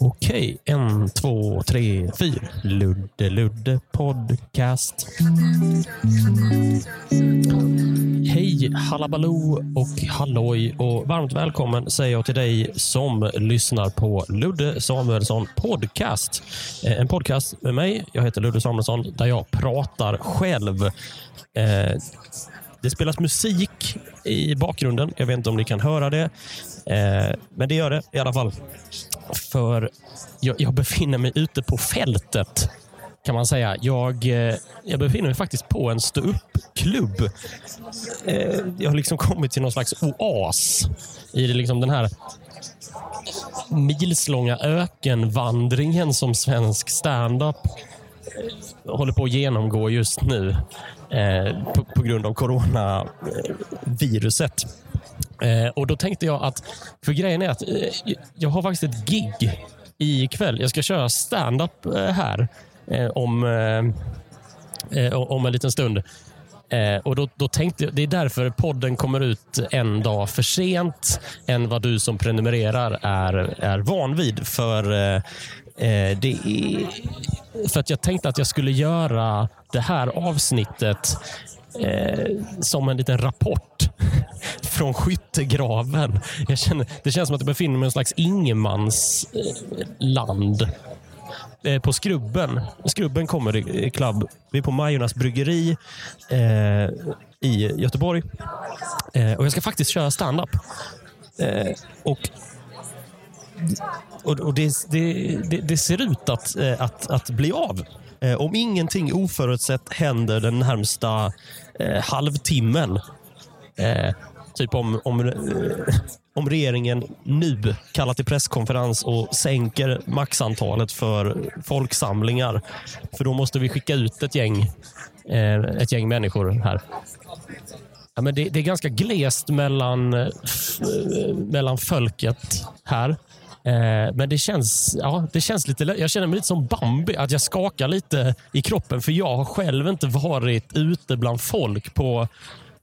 Okej, en, två, tre, fyra. Ludde Ludde Podcast. Hej halabaloo och halloj och varmt välkommen säger jag till dig som lyssnar på Ludde Samuelsson Podcast. Eh, en podcast med mig, jag heter Ludde Samuelsson, där jag pratar själv. Eh, det spelas musik i bakgrunden. Jag vet inte om ni kan höra det. Eh, men det gör det i alla fall. För jag, jag befinner mig ute på fältet kan man säga. Jag, eh, jag befinner mig faktiskt på en ståuppklubb. Eh, jag har liksom kommit till någon slags oas i liksom den här milslånga ökenvandringen som svensk standup eh, håller på att genomgå just nu på grund av coronaviruset. Eh, och Då tänkte jag att, för grejen är att eh, jag har faktiskt ett gig ikväll. Jag ska köra stand-up eh, här eh, om, eh, eh, om en liten stund. Eh, och då, då tänkte jag, Det är därför podden kommer ut en dag för sent än vad du som prenumererar är, är van vid. För, eh, eh det är, för att jag tänkte att jag skulle göra det här avsnittet eh, som en liten rapport från skyttegraven. Jag känner, det känns som att jag befinner mig i en slags ingenmansland eh, på Skrubben. Skrubben kommer Club. Vi är på Majornas bryggeri eh, i Göteborg. Eh, och Jag ska faktiskt köra standup. Eh, och och, och det, det, det, det ser ut att, eh, att, att bli av. Eh, om ingenting oförutsett händer den närmsta eh, halvtimmen. Eh, typ om, om, eh, om regeringen nu kallar till presskonferens och sänker maxantalet för folksamlingar. För då måste vi skicka ut ett gäng, eh, ett gäng människor här. Ja, men det, det är ganska glest mellan, eh, f, eh, mellan folket här. Eh, Men det känns, ja, det känns lite... Jag känner mig lite som Bambi, att jag skakar lite i kroppen. För jag har själv inte varit ute bland folk på,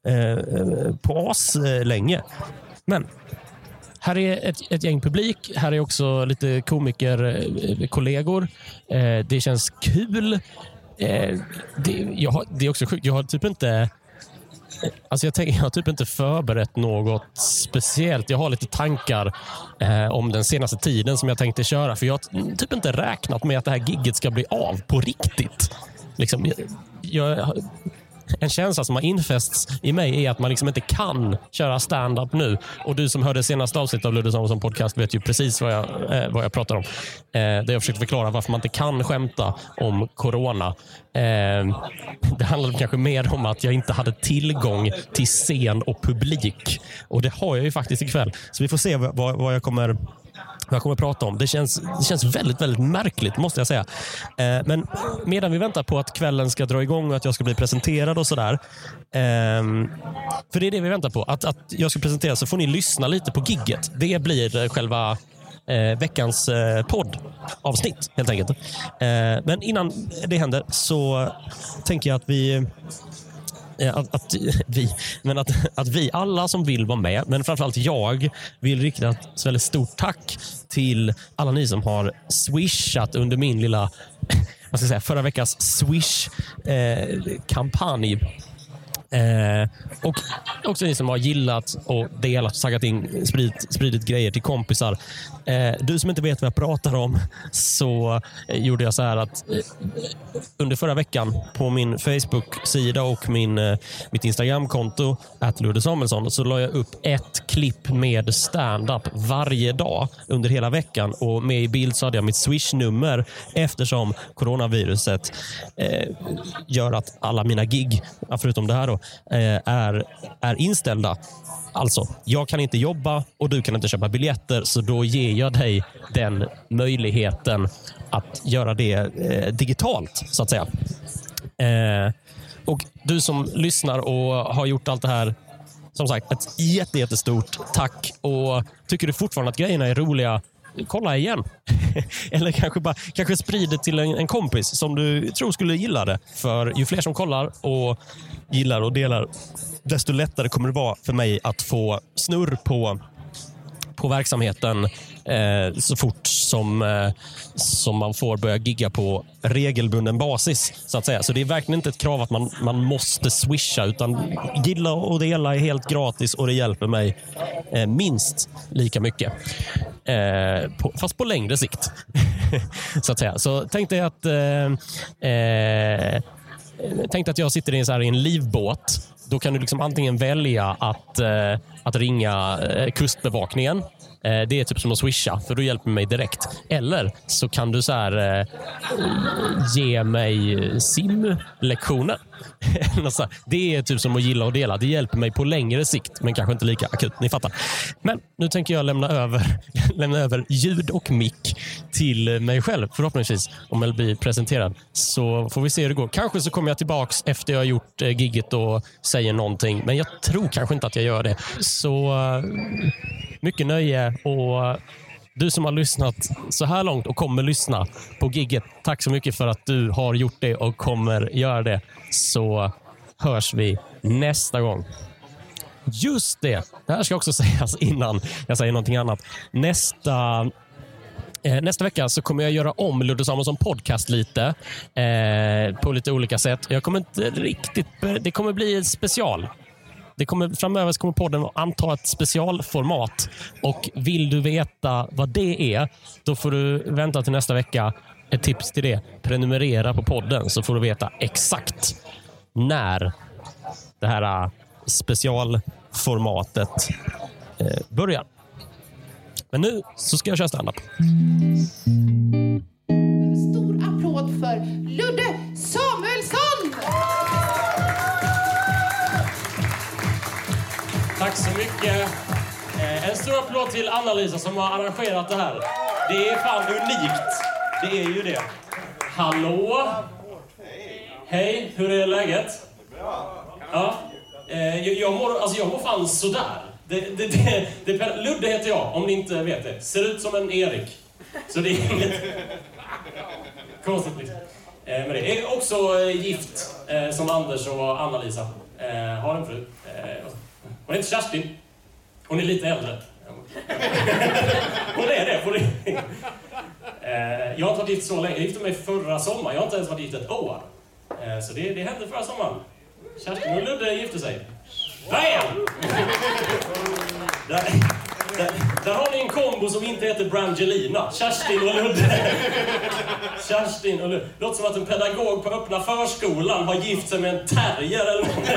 eh, på as eh, länge. Men här är ett, ett gäng publik. Här är också lite komikerkollegor. Eh, eh, det känns kul. Eh, det, jag har, det är också sjukt. Jag har typ inte... Alltså jag, tänker, jag har typ inte förberett något speciellt. Jag har lite tankar eh, om den senaste tiden som jag tänkte köra. För Jag har typ inte räknat med att det här gigget ska bli av på riktigt. Liksom, jag, jag, en känsla som har infästs i mig är att man liksom inte kan köra stand-up nu. Och Du som hörde senaste avsnittet av Ludde Samuelsson podcast vet ju precis vad jag, eh, vad jag pratar om. Eh, där jag försökte förklara varför man inte kan skämta om corona. Eh, det handlade kanske mer om att jag inte hade tillgång till scen och publik. Och Det har jag ju faktiskt ikväll. Så vi får se vad, vad jag kommer jag kommer att prata om. Det känns, det känns väldigt, väldigt märkligt måste jag säga. Eh, men medan vi väntar på att kvällen ska dra igång och att jag ska bli presenterad och sådär. Eh, för det är det vi väntar på. Att, att jag ska presenteras så får ni lyssna lite på gigget. Det blir eh, själva eh, veckans eh, poddavsnitt helt enkelt. Eh, men innan det händer så tänker jag att vi Eh, att, att, vi, men att, att vi alla som vill vara med, men framförallt jag, vill rikta ett väldigt stort tack till alla ni som har swishat under min lilla, vad ska jag säga, förra veckans swish-kampanj. Eh, eh, och också ni som har gillat och delat, taggat in, spridit, spridit grejer till kompisar. Eh, du som inte vet vad jag pratar om, så eh, gjorde jag så här att eh, under förra veckan på min Facebook-sida och min, eh, mitt Instagram-konto, Ludde Samuelsson, så la jag upp ett klipp med stand-up varje dag under hela veckan. Och Med i bild så hade jag mitt Swish-nummer eftersom coronaviruset eh, gör att alla mina gig, förutom det här, då, eh, är, är inställda. Alltså, jag kan inte jobba och du kan inte köpa biljetter, så då ger jag dig den möjligheten att göra det eh, digitalt, så att säga. Eh, och Du som lyssnar och har gjort allt det här, som sagt, ett jätte, jättestort tack. Och Tycker du fortfarande att grejerna är roliga, kolla igen. Eller kanske, bara, kanske sprid det till en, en kompis som du tror skulle gilla det. För ju fler som kollar och gillar och delar, desto lättare kommer det vara för mig att få snurr på på verksamheten eh, så fort som, eh, som man får börja gigga på regelbunden basis. Så att säga. Så det är verkligen inte ett krav att man, man måste swisha, utan gilla och dela är helt gratis och det hjälper mig eh, minst lika mycket. Eh, på, fast på längre sikt. så att säga. Så tänk dig att eh, eh, Tänk att jag sitter i en, så här, i en livbåt. Då kan du liksom antingen välja att, eh, att ringa eh, kustbevakningen. Eh, det är typ som att swisha, för du hjälper mig direkt. Eller så kan du så här, eh, ge mig simlektioner. Det är typ som att gilla och dela. Det hjälper mig på längre sikt, men kanske inte lika akut. Ni fattar. Men nu tänker jag lämna över, lämna över ljud och mick till mig själv, förhoppningsvis, om jag blir presenterad. Så får vi se hur det går. Kanske så kommer jag tillbaks efter jag har gjort eh, gigget och säger någonting, men jag tror kanske inte att jag gör det. Så eh, mycket nöje och du som har lyssnat så här långt och kommer lyssna på gigget. Tack så mycket för att du har gjort det och kommer göra det. Så hörs vi nästa gång. Just det, det här ska också sägas innan jag säger någonting annat. Nästa Eh, nästa vecka så kommer jag göra om Ludde Samuelsson podcast lite eh, på lite olika sätt. Jag kommer inte riktigt... Det kommer bli ett special. Det kommer, framöver så kommer podden anta ett specialformat. Och Vill du veta vad det är, då får du vänta till nästa vecka. Ett tips till det. Prenumerera på podden så får du veta exakt när det här äh, specialformatet eh, börjar. Men nu så ska jag köra standup. Stor applåd för mycket. Eh, en stor applåd till Anna-Lisa som har arrangerat det här. Det är fan unikt. Det är ju det. Hallå? Hej, hur är läget? Ja. Eh, jag, jag, mår, alltså jag mår fan sådär. Det, det, det, det, Ludde heter jag, om ni inte vet det. Ser ut som en Erik. Så det är inget konstigt liksom. Eh, men det är också gift, som Anders och Anna-Lisa. Har en fru. Hon heter Kerstin. Hon är lite äldre. Hon är det på eh, Jag har inte varit gift så länge. Jag gifte mig förra sommaren. Jag har inte ens varit gift ett år. Eh, så det, det hände förra sommaren. Kerstin och Ludde gifte sig. Bam! Där, där, där har ni en kombo som inte heter Brangelina. Kerstin och Ludde. Kerstin och Ludde. Låter som att en pedagog på öppna förskolan har gift sig med en terrier eller något.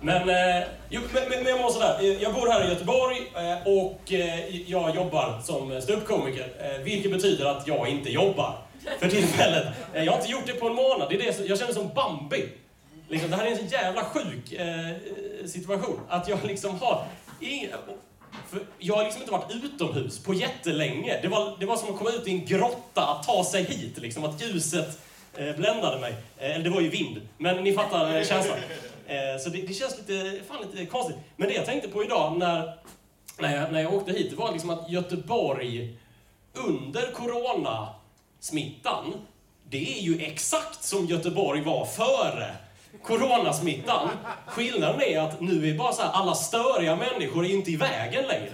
Men, eh, jo, men, men, men jag mår sådär. Eh, jag bor här i Göteborg eh, och eh, jag jobbar som ståuppkomiker. Eh, vilket betyder att jag inte jobbar för tillfället. Eh, jag har inte gjort det på en månad. Det är det, som- jag känner som Bambi. Liksom, det här är en så jävla sjuk eh, situation. Att jag liksom har... Inga, för jag har liksom inte varit utomhus på jättelänge. Det var, det var som att komma ut i en grotta, att ta sig hit. Liksom, att ljuset Eh, bländade mig. Eh, eller det var ju vind, men ni fattar eh, känslan. Så det, det känns lite, fan lite konstigt. Men det jag tänkte på idag när, när, jag, när jag åkte hit, det var liksom att Göteborg under coronasmittan, det är ju exakt som Göteborg var före coronasmittan. Skillnaden är att nu är bara så här, alla störiga människor är inte i vägen längre.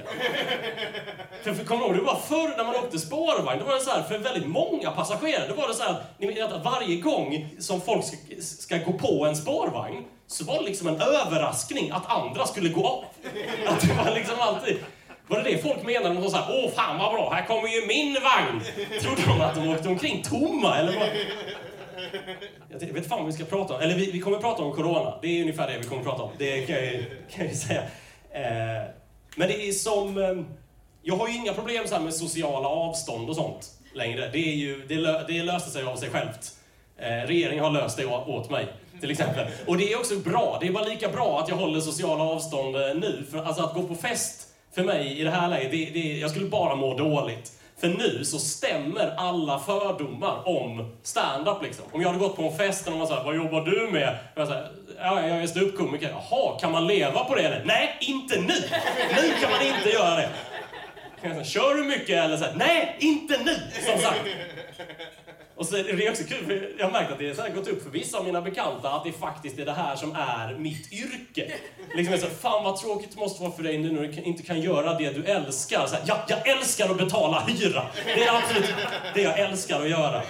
För, för kommer du ihåg, det var förr när man åkte spårvagn, då var det så här, för väldigt många passagerare, då var det så här, ni vet att varje gång som folk ska, ska gå på en spårvagn, så var det liksom en överraskning att andra skulle gå av. Att det var liksom alltid... Var det det folk menade när de sa såhär, åh fan vad bra, här kommer ju min vagn? Trodde de att de åkte omkring tomma eller vad? Jag vet inte fan vad vi ska prata om. Eller vi, vi kommer prata om corona. Det är ungefär det vi kommer prata om. Det kan jag, ju- kan jag ju säga. Eh, men det är som... Ehm, jag har ju inga problem så här med sociala avstånd och sånt längre. Det, är ju, det, lö, det löste sig av sig självt. Eh, regeringen har löst det åt mig, till exempel. Och det är också bra. Det är bara lika bra att jag håller sociala avstånd eh, nu. För alltså att gå på fest för mig i det här läget, det, det, jag skulle bara må dåligt. För nu så stämmer alla fördomar om stand-up liksom. Om jag hade gått på en fest och någon sa vad jobbar du med? Jag sa, ja, jag är ståuppkomiker. Jaha, kan man leva på det eller? Nej, inte nu! Nu kan man inte göra det. Kör du mycket eller så här, Nej, inte nu! Som sagt. Och så är det också kul, för jag har märkt att det har gått upp för vissa av mina bekanta att det faktiskt är det här som är mitt yrke. Liksom så här, fan vad tråkigt det måste vara för dig nu när du inte kan göra det du älskar. Så här, ja, jag älskar att betala hyra! Det är absolut det jag älskar att göra.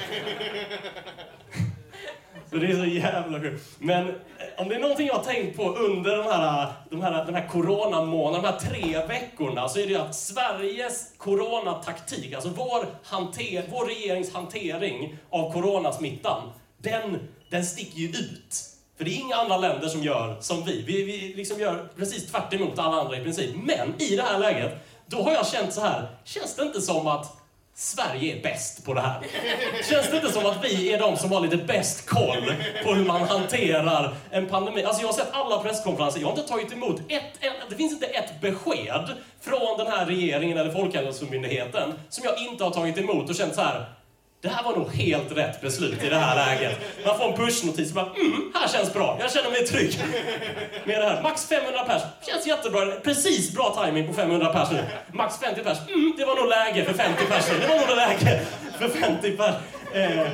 Så det är så jävla kul. Men om det är någonting jag har tänkt på under den här, de här, den här coronamånaden, de här tre veckorna, så är det att Sveriges coronataktik, alltså vår, hanter, vår regerings hantering av coronasmittan, den, den sticker ju ut. För det är inga andra länder som gör som vi. Vi, vi liksom gör precis tvärt emot alla andra i princip. Men i det här läget, då har jag känt så här, känns det inte som att Sverige är bäst på det här. Känns det inte som att vi är de som har lite bäst koll på hur man hanterar en pandemi? Alltså jag har sett alla presskonferenser, jag har inte tagit emot ett, ett det finns inte ett besked från den här regeringen eller Folkhälsomyndigheten som jag inte har tagit emot och känt så här. Det här var nog helt rätt beslut i det här läget. Man får en pushnotis och bara mm, här känns bra. Jag känner mig trygg med det här. Max 500 pers. Känns jättebra. Precis bra timing på 500 pers nu. Max 50 pers. Mm, det var nog läge för 50 pers nu. Det var nog läge för 50 pers. Eh,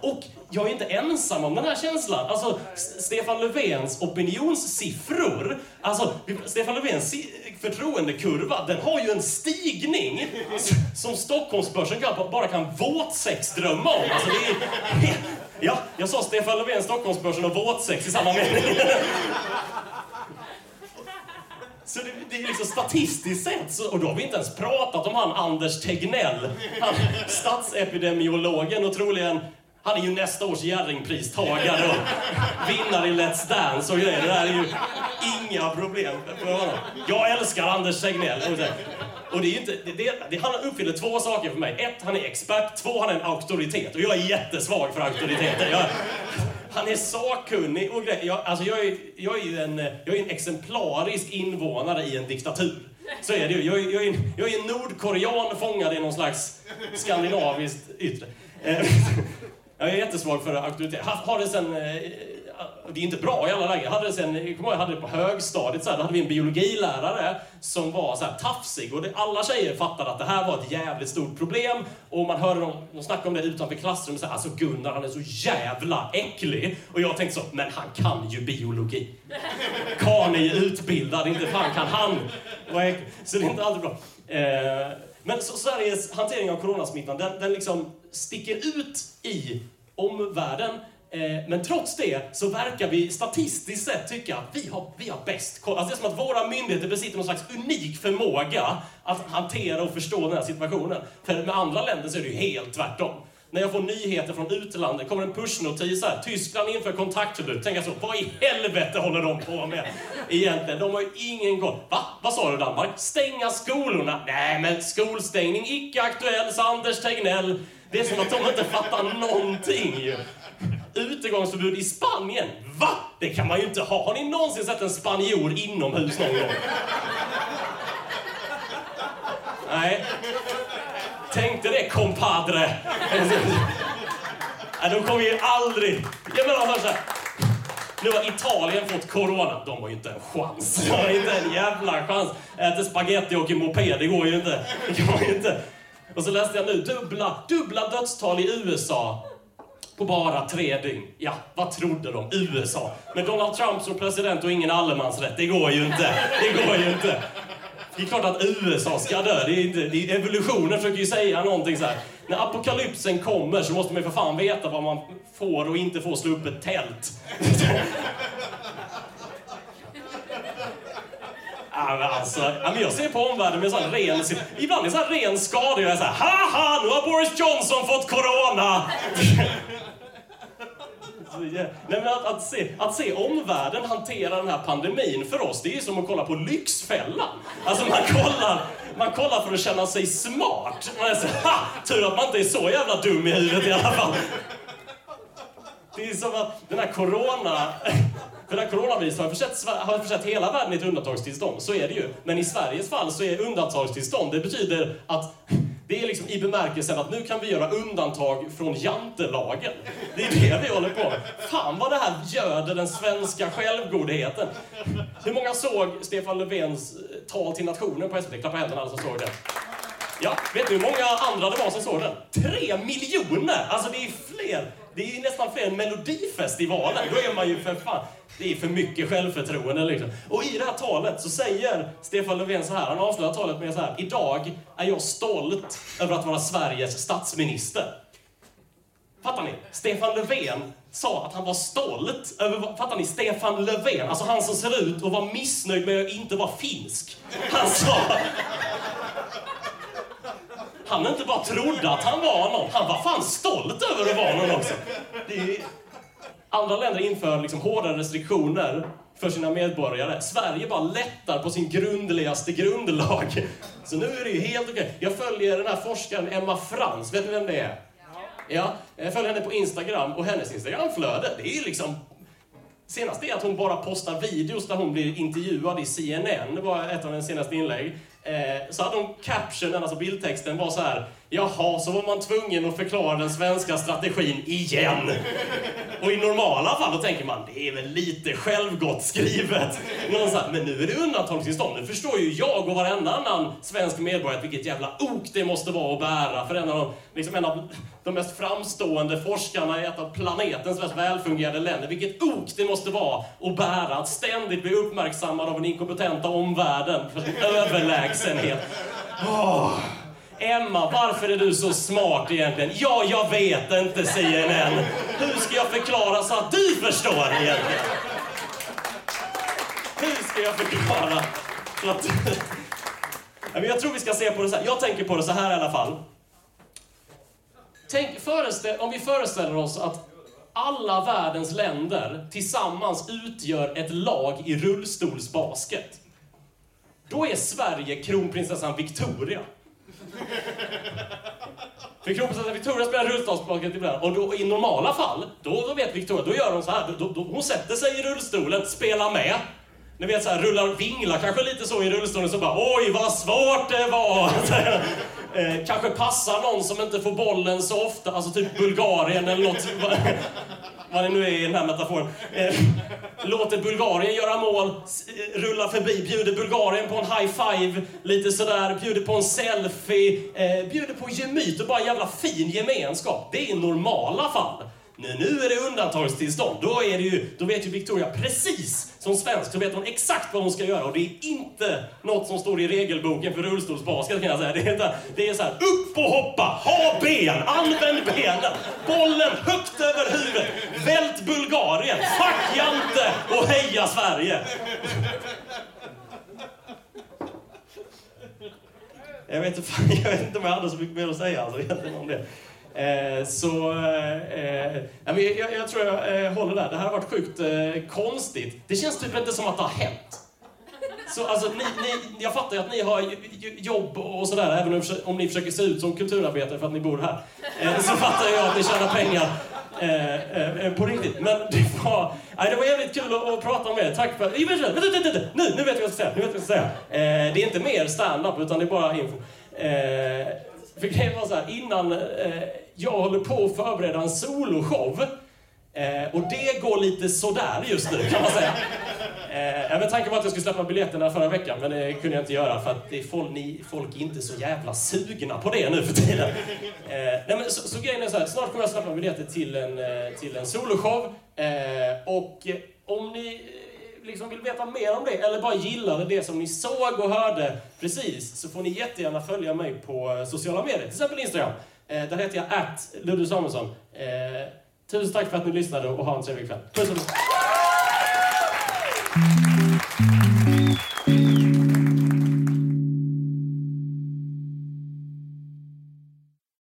och jag är inte ensam om den här känslan. Alltså, Stefan Löfvens opinionssiffror, alltså Stefan Löfvens förtroendekurva, den har ju en stigning alltså, som Stockholmsbörsen bara kan våtsexdrömma om. Alltså, det är, ja, jag sa Stefan Löfven, Stockholmsbörsen och våtsex i samma mening. Så det, det, är liksom statistiskt sett, så, och då har vi inte ens pratat om han Anders Tegnell, han statsepidemiologen och troligen han är ju nästa års Jerringpristagare och vinnare i Let's Dance och grejer. Det där är ju inga problem för honom. Jag älskar Anders Tegnell. Och det är inte, det, det, det, han uppfyller två saker för mig. Ett, han är expert. Två, han är en auktoritet. Och jag är jättesvag för auktoriteter. Jag, han är sakkunnig och grejer. Jag, alltså jag, är, jag, är en, jag är en exemplarisk invånare i en diktatur. Så är det ju. Jag, jag, är, jag är en nordkorean fångad i någon slags skandinaviskt yttre. Eh, jag är jättesvag för auktoritet. Har det sen... Eh, eh, det är inte bra i alla lägen. Hade det sen, eh, jag kommer ihåg, jag hade det på högstadiet, så här, då hade vi en biologilärare som var så här tafsig. Och det, alla tjejer fattade att det här var ett jävligt stort problem. Och man hörde dem de snacka om det utanför klassrummet. Så här, alltså Gunnar, han är så jävla äcklig. Och jag tänkte så, men han kan ju biologi. Karln är ju utbildad, inte fan kan han Så det är inte alltid bra. Men så Sveriges hantering av coronasmittan, den, den liksom sticker ut i omvärlden. världen. men trots det så verkar vi statistiskt sett tycka att vi har, vi har bäst koll. Alltså det är som att våra myndigheter besitter någon slags unik förmåga att hantera och förstå den här situationen. För med andra länder så är det ju helt tvärtom. När jag får nyheter från utlandet kommer en pushnotis här. Tyskland inför kontaktförbud. Tänker jag så, vad i helvete håller de på med? Egentligen, de har ju ingen koll. Va? Vad sa du Danmark? Stänga skolorna? Nej, men skolstängning icke aktuell, sa Anders Tegnell. Det är som att de inte fattar någonting ju. Utegångsförbud i Spanien? Va? Det kan man ju inte ha. Har ni någonsin sett en spanjor inomhus någon gång? Nej. Tänkte det, compadre. Nej, de kommer ju aldrig... Jag menar så här. Nu har Italien fått corona. De har ju inte en chans. De har inte en jävla chans. Äter spaghetti och åker moped, det går ju inte. Det går ju inte. Och så läste jag nu, dubbla, dubbla dödstal i USA på bara tre dygn. Ja, vad trodde de? USA. Med Donald Trump som president och ingen allemansrätt. Det går ju inte. Det går ju inte. Det är klart att USA ska dö. Det är inte, det är, evolutionen försöker ju säga någonting så här. När apokalypsen kommer så måste man ju för fan veta vad man får och inte får slå upp ett tält. Alltså, jag ser på omvärlden med sån ren... Ibland är så här ren skada. Jag är så här, haha, nu har Boris Johnson fått corona! Nej, men att, att, se, att se omvärlden hantera den här pandemin för oss, det är som att kolla på Lyxfällan. Alltså man kollar, man kollar för att känna sig smart. Man är så, ha! Tur att man inte är så jävla dum i huvudet i alla fall. Det är som att den här corona... För den här coronaviruset har försett, har försett hela världen i ett undantagstillstånd. Så är det ju. Men i Sveriges fall så är undantagstillstånd, det betyder att det är liksom i bemärkelsen att nu kan vi göra undantag från jantelagen. Det är det vi håller på med. Fan vad det här göder den svenska självgodheten. Hur många såg Stefan Löfvens eh, tal till nationen på SVT? Klappa händerna alla som såg det. Ja, vet ni hur många andra det var som såg den? Tre miljoner! Alltså det är fler. Det är nästan fler än Melodifestivalen. Då är man ju för fan... Det är för mycket självförtroende liksom. Och i det här talet så säger Stefan Löfven så här, han avslutar talet med så här. Idag är jag stolt över att vara Sveriges statsminister. Fattar ni? Stefan Löfven sa att han var stolt över... Fattar ni? Stefan Löfven, alltså han som ser ut att vara missnöjd med att inte vara finsk. Han sa... Han inte bara trodde att han var någon, han var fan stolt över att vara någon också. Det är... Andra länder inför liksom hårdare restriktioner för sina medborgare. Sverige bara lättar på sin grundligaste grundlag. Så nu är det ju helt okej. Jag följer den här forskaren Emma Frans, vet ni vem det är? Ja, jag följer henne på Instagram och hennes Instagramflöde, det är liksom Senast är att hon bara postar videos där hon blir intervjuad i CNN, det var ett av hennes senaste inlägg. Eh, så hade de captionen, alltså bildtexten, var så här. Jaha, så var man tvungen att förklara den svenska strategin igen. Och i normala fall då tänker man, det är väl lite självgott skrivet. Någon så här, men nu är det undantagstillstånd. Nu förstår ju jag och varenda annan svensk medborgare vilket jävla ok det måste vara att bära för en av de, liksom en av de mest framstående forskarna i ett av planetens mest välfungerande länder. Vilket ok det måste vara att bära, att ständigt bli uppmärksammad av den inkompetenta omvärlden för sin överlägsenhet. Oh. Emma, varför är du så smart egentligen? Ja, jag vet inte, CNN. Hur ska jag förklara så att du förstår egentligen? Hur ska jag förklara så att... Jag tror vi ska se på det så här. Jag tänker på det så här i alla fall. Tänk, föreställ, om vi föreställer oss att alla världens länder tillsammans utgör ett lag i rullstolsbasket. Då är Sverige kronprinsessan Victoria. För kronprinsessan Victoria spelar rullstolsbasket ibland och då, i normala fall, då, då vet Victoria, då gör hon så här. Då, då, hon sätter sig i rullstolen, spelar med. Ni vet så här, rullar, vinglar kanske lite så i rullstolen så bara oj vad svårt det var. eh, kanske passar någon som inte får bollen så ofta, alltså typ Bulgarien eller något vad det nu är i den här metaforen. Eh, låter Bulgarien göra mål, eh, rullar förbi, bjuder Bulgarien på en high five, lite sådär, bjuder på en selfie, eh, bjuder på gemyt och bara en jävla fin gemenskap. Det är i normala fall. Nu, nu är det undantagstillstånd. Då, är det ju, då vet ju Victoria precis som svensk, så vet hon exakt vad hon ska göra. Och det är inte något som står i regelboken för rullstolsbasket kan jag säga. Det är, det är så här, upp och hoppa, ha ben, använd benen, bollen högt över huvudet, vält Bulgarien, fuck Jante och heja Sverige. Jag vet, inte, jag vet inte om jag hade så mycket mer att säga alltså, egentligen om det. Eh, så eh, eh jag, jag, tror jag eh, håller där. Det här har varit sjukt eh, konstigt. Det känns typ inte som att det har hänt. Så alltså, ni, ni, jag fattar ju att ni har jobb och sådär, även om ni försöker se ut som kulturarbetare för att ni bor här. Eh, så fattar jag att ni tjänar pengar på riktigt. Men det var, nej, det var jävligt kul att, prata med er. Tack för... Vänta, vänta, vänta, vänta. Nu, nu vet jag vad jag ska säga. Nu vet jag vad jag ska säga. det är inte mer stand-up, utan det är bara info. för grejen var så här, innan jag håller på att förbereda en soloshow. Eh, och det går lite sådär just nu kan man säga. Eh, med tanke på att jag skulle släppa biljetterna förra veckan, men det kunde jag inte göra för att det är folk, ni, folk är inte så jävla sugna på det nu för tiden. Eh, nej, men så, så grejen är så här, snart kommer jag släppa biljetter till en, eh, till en soloshow. Eh, och eh, om ni eh, liksom vill veta mer om det, eller bara gillade det som ni såg och hörde precis, så får ni jättegärna följa mig på sociala medier, till exempel Instagram. Eh, där heter jag att Ludde Samuelsson. Eh, tusen tack för att ni lyssnade och ha en trevlig kväll. Puss och kram.